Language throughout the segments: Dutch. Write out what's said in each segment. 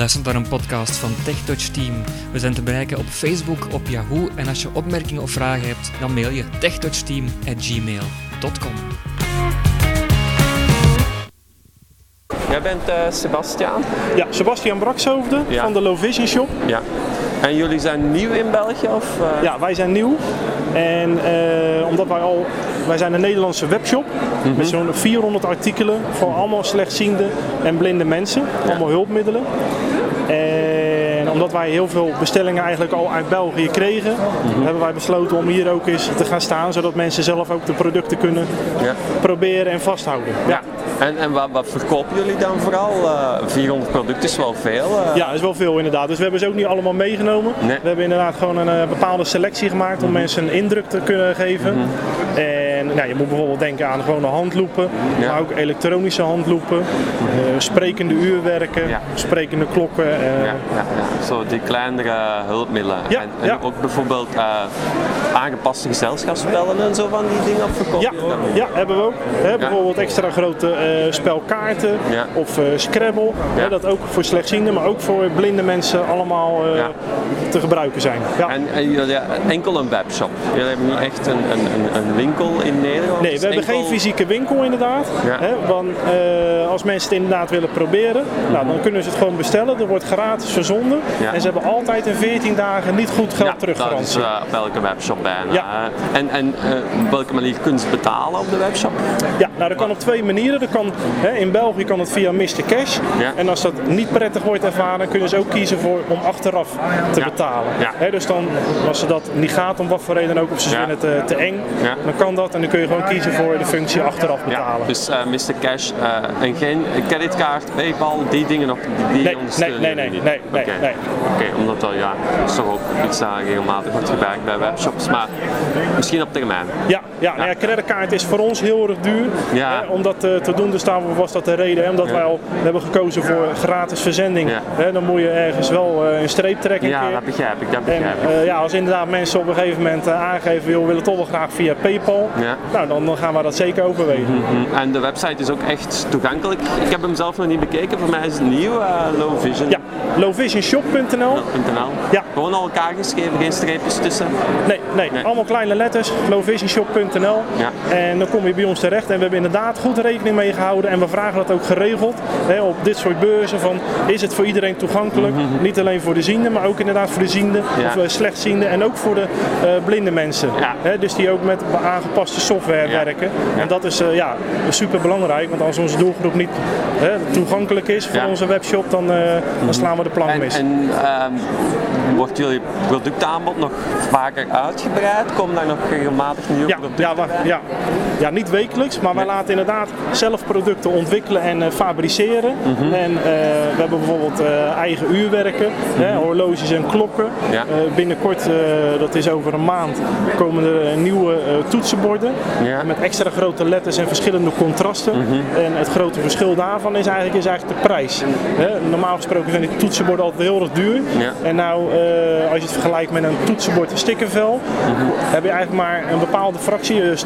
luistert naar een podcast van TechTouch Team. We zijn te bereiken op Facebook, op Yahoo en als je opmerkingen of vragen hebt, dan mail je techtouchteam@gmail.com. Jij bent uh, Sebastiaan? Ja, Sebastiaan Brakshoofde Ja. van de Low Vision Shop. Ja. En jullie zijn nieuw in België? Of, eh? Ja, wij zijn nieuw. En eh, omdat wij al, wij zijn een Nederlandse webshop met zo'n 400 artikelen voor allemaal slechtziende en blinde mensen. Allemaal hulpmiddelen. En omdat wij heel veel bestellingen eigenlijk al uit België kregen, hebben wij besloten om hier ook eens te gaan staan, zodat mensen zelf ook de producten kunnen Ja. proberen en vasthouden. ja. En, en wat, wat verkopen jullie dan vooral? Eh 400 producten is wel veel. eh. Ja, is wel veel inderdaad. Dus we hebben ze ook niet allemaal meegenomen. Nee. We hebben inderdaad gewoon een eh, bepaalde selectie gemaakt om mensen een indruk te kunnen geven. En nou, je moet bijvoorbeeld denken aan gewone handloepen, Ja. maar ook elektronische handloepen, eh, sprekende uurwerken, Ja. sprekende klokken. eh, Ja. Zo die kleinere hulpmiddelen. En en ook bijvoorbeeld eh, aangepaste gezelschapsspellen en zo van die dingen verkopen Ja, ja, hebben we ook. Bijvoorbeeld extra grote spelkaarten of Scrabble. Dat ook voor slechtzienden, maar ook voor blinde mensen allemaal te gebruiken zijn. Ja. En, en enkel een webshop. Jullie hebben niet echt een, een, een, een winkel in Nederland. Nee, we hebben geen fysieke winkel inderdaad. Ja. Hè, want eh, als mensen het inderdaad willen proberen, nou, dan kunnen ze het gewoon bestellen. Er wordt gratis verzonden. Ja. En ze hebben altijd in 14 dagen niet goed geld Ja, dat is eh, op elke webshop bijna. Ja. En, en eh, op welke manier kunnen ze betalen op de webshop? Ja, nou dat kan op twee manieren. Dat kan, hè, in België kan het via Mr. Cash. En als dat niet prettig wordt ervaren, kunnen ze ook kiezen voor om achteraf te betalen. Hè, dus dan, als ze dat niet gaat om wat voor reden ook, of ze vinden het te, te eng, dan kan dat. En dan kun je gewoon kiezen voor de functie achteraf betalen. Dus eh Mr. Cash eh, en geen creditkaart, PayPal, die dingen nog, die, Nee, ondersteunen nee, nee, nee, nee, Oké. nee. Oké, omdat dat ja, is toch ook iets dat regelmatig wordt gebruikt bij webshops, maar misschien op termijn. Ja, ja, nou ja, creditkaart is voor ons heel erg duur. Ja. Hè, om dat eh, te doen, dus daarvoor was dat de reden. Hè, omdat Ja. wij al hebben gekozen voor gratis verzending. Ja. Hè, dan moet je ergens wel eh, een streep trekken. Ja, keer. dat begrijp ik, dat begrijp ik. eh, ja, als inderdaad mensen op een gegeven moment eh, aangeven, joh, we willen toch wel graag via PayPal. Ja. Nou, dan, dan gaan we dat zeker overwegen. Mhm. En de website is ook echt toegankelijk. Ik heb hem zelf nog niet bekeken, voor mij is het nieuw, eh Low Vision. Ja, lowvisionshop.nl. .nl. Ja. Gewoon al elkaar geschreven, geen streepjes tussen. Nee, nee, Nee. allemaal kleine letters, lowvisionshop.nl. Ja. En dan kom je bij ons terecht. En we hebben inderdaad goed rekening mee gehouden. En we vragen dat ook geregeld hè, op dit soort beurzen. Van, is het voor iedereen toegankelijk? Niet alleen voor de zienden, maar ook inderdaad voor de zienden. Mhm. Ja. Of eh, slechtzienden. En ook voor de eh, blinde mensen. Ja. Hè, dus die ook met aangepaste software Ja. werken. En dat is eh, ja, super belangrijk. Want als onze doelgroep niet hè, toegankelijk is voor. Mhm. onze webshop, dan, eh, dan slaan we de plank mis. en ehm, wordt jullie productaanbod nog vaker uitgebreid? Komen daar nog regelmatig nieuwe Ja, producten? ja, ja. ja, niet wekelijks, maar wij laten inderdaad zelf producten ontwikkelen en eh, fabriceren. Mhm. En we hebben bijvoorbeeld eigen uurwerken, hè, horloges en klokken. Ja. Binnenkort, dat is over een maand, komen er nieuwe eh, Ja. Mhm. Met extra grote letters en verschillende contrasten. En het grote verschil daarvan is eigenlijk, is eigenlijk de prijs. Normaal gesproken zijn die toetsenborden altijd heel erg duur. Ja. En nou, eh, als je het vergelijkt met een toetsenbord stickervel, Mhm. heb je eigenlijk maar een bepaalde fractie. Eh,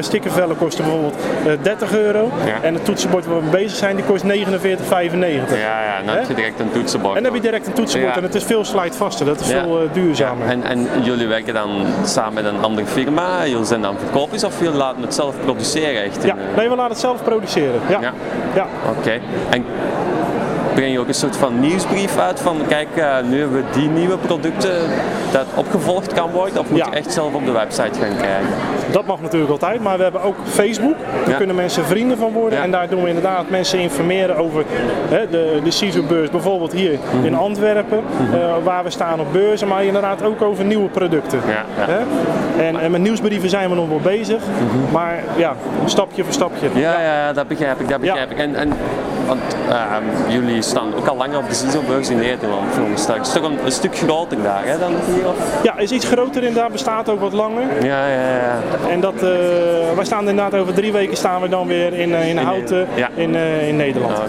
Stickervellen kosten bijvoorbeeld eh, 30 euro. Ja. En het toetsenbord waar we mee bezig zijn, die kost 49,95. Ja, ja, dan heb je direct een toetsenbord. En dan heb je direct een toetsenbord en het is veel slijtvaster, dat is veel eh, duurzamer. En, en jullie werken dan samen met een andere firma? Jullie zijn dan verkopers of jullie laten het zelf produceren? Echt Ja, eh, nee, we laten het zelf produceren. Ja. Ja. Ja. Oké. En breng je ook een soort van nieuwsbrief uit van kijk, eh, nu hebben we die nieuwe producten dat opgevolgd kan worden? Of moet Ja. je echt zelf op de website gaan kijken? Dat mag natuurlijk altijd, maar we hebben ook Facebook. Daar Ja. kunnen mensen vrienden van worden. Ja. En daar doen we inderdaad mensen informeren over hè, de, de CISO-beurs. Bijvoorbeeld hier Mhm. in Antwerpen, eh, waar we staan op beurzen. Maar inderdaad ook over nieuwe producten. Hè? En, en met nieuwsbrieven zijn we nog wel bezig. Maar ja, stapje voor stapje. Mhm. Ja, ja, dat begrijp ik, dat begrijp ik. En, en, want ehm, jullie staan ook al langer op de CISO-beurs in Nederland, veronderstel ik. Het is toch een, een stuk groter daar hè, dan hier? Of? Ja, is iets groter inderdaad, bestaat ook wat langer. Ja, ja, ja. En dat, eh, wij staan inderdaad over drie weken staan we dan weer in, eh, in Houten ja. in, eh, in Nederland. Nou,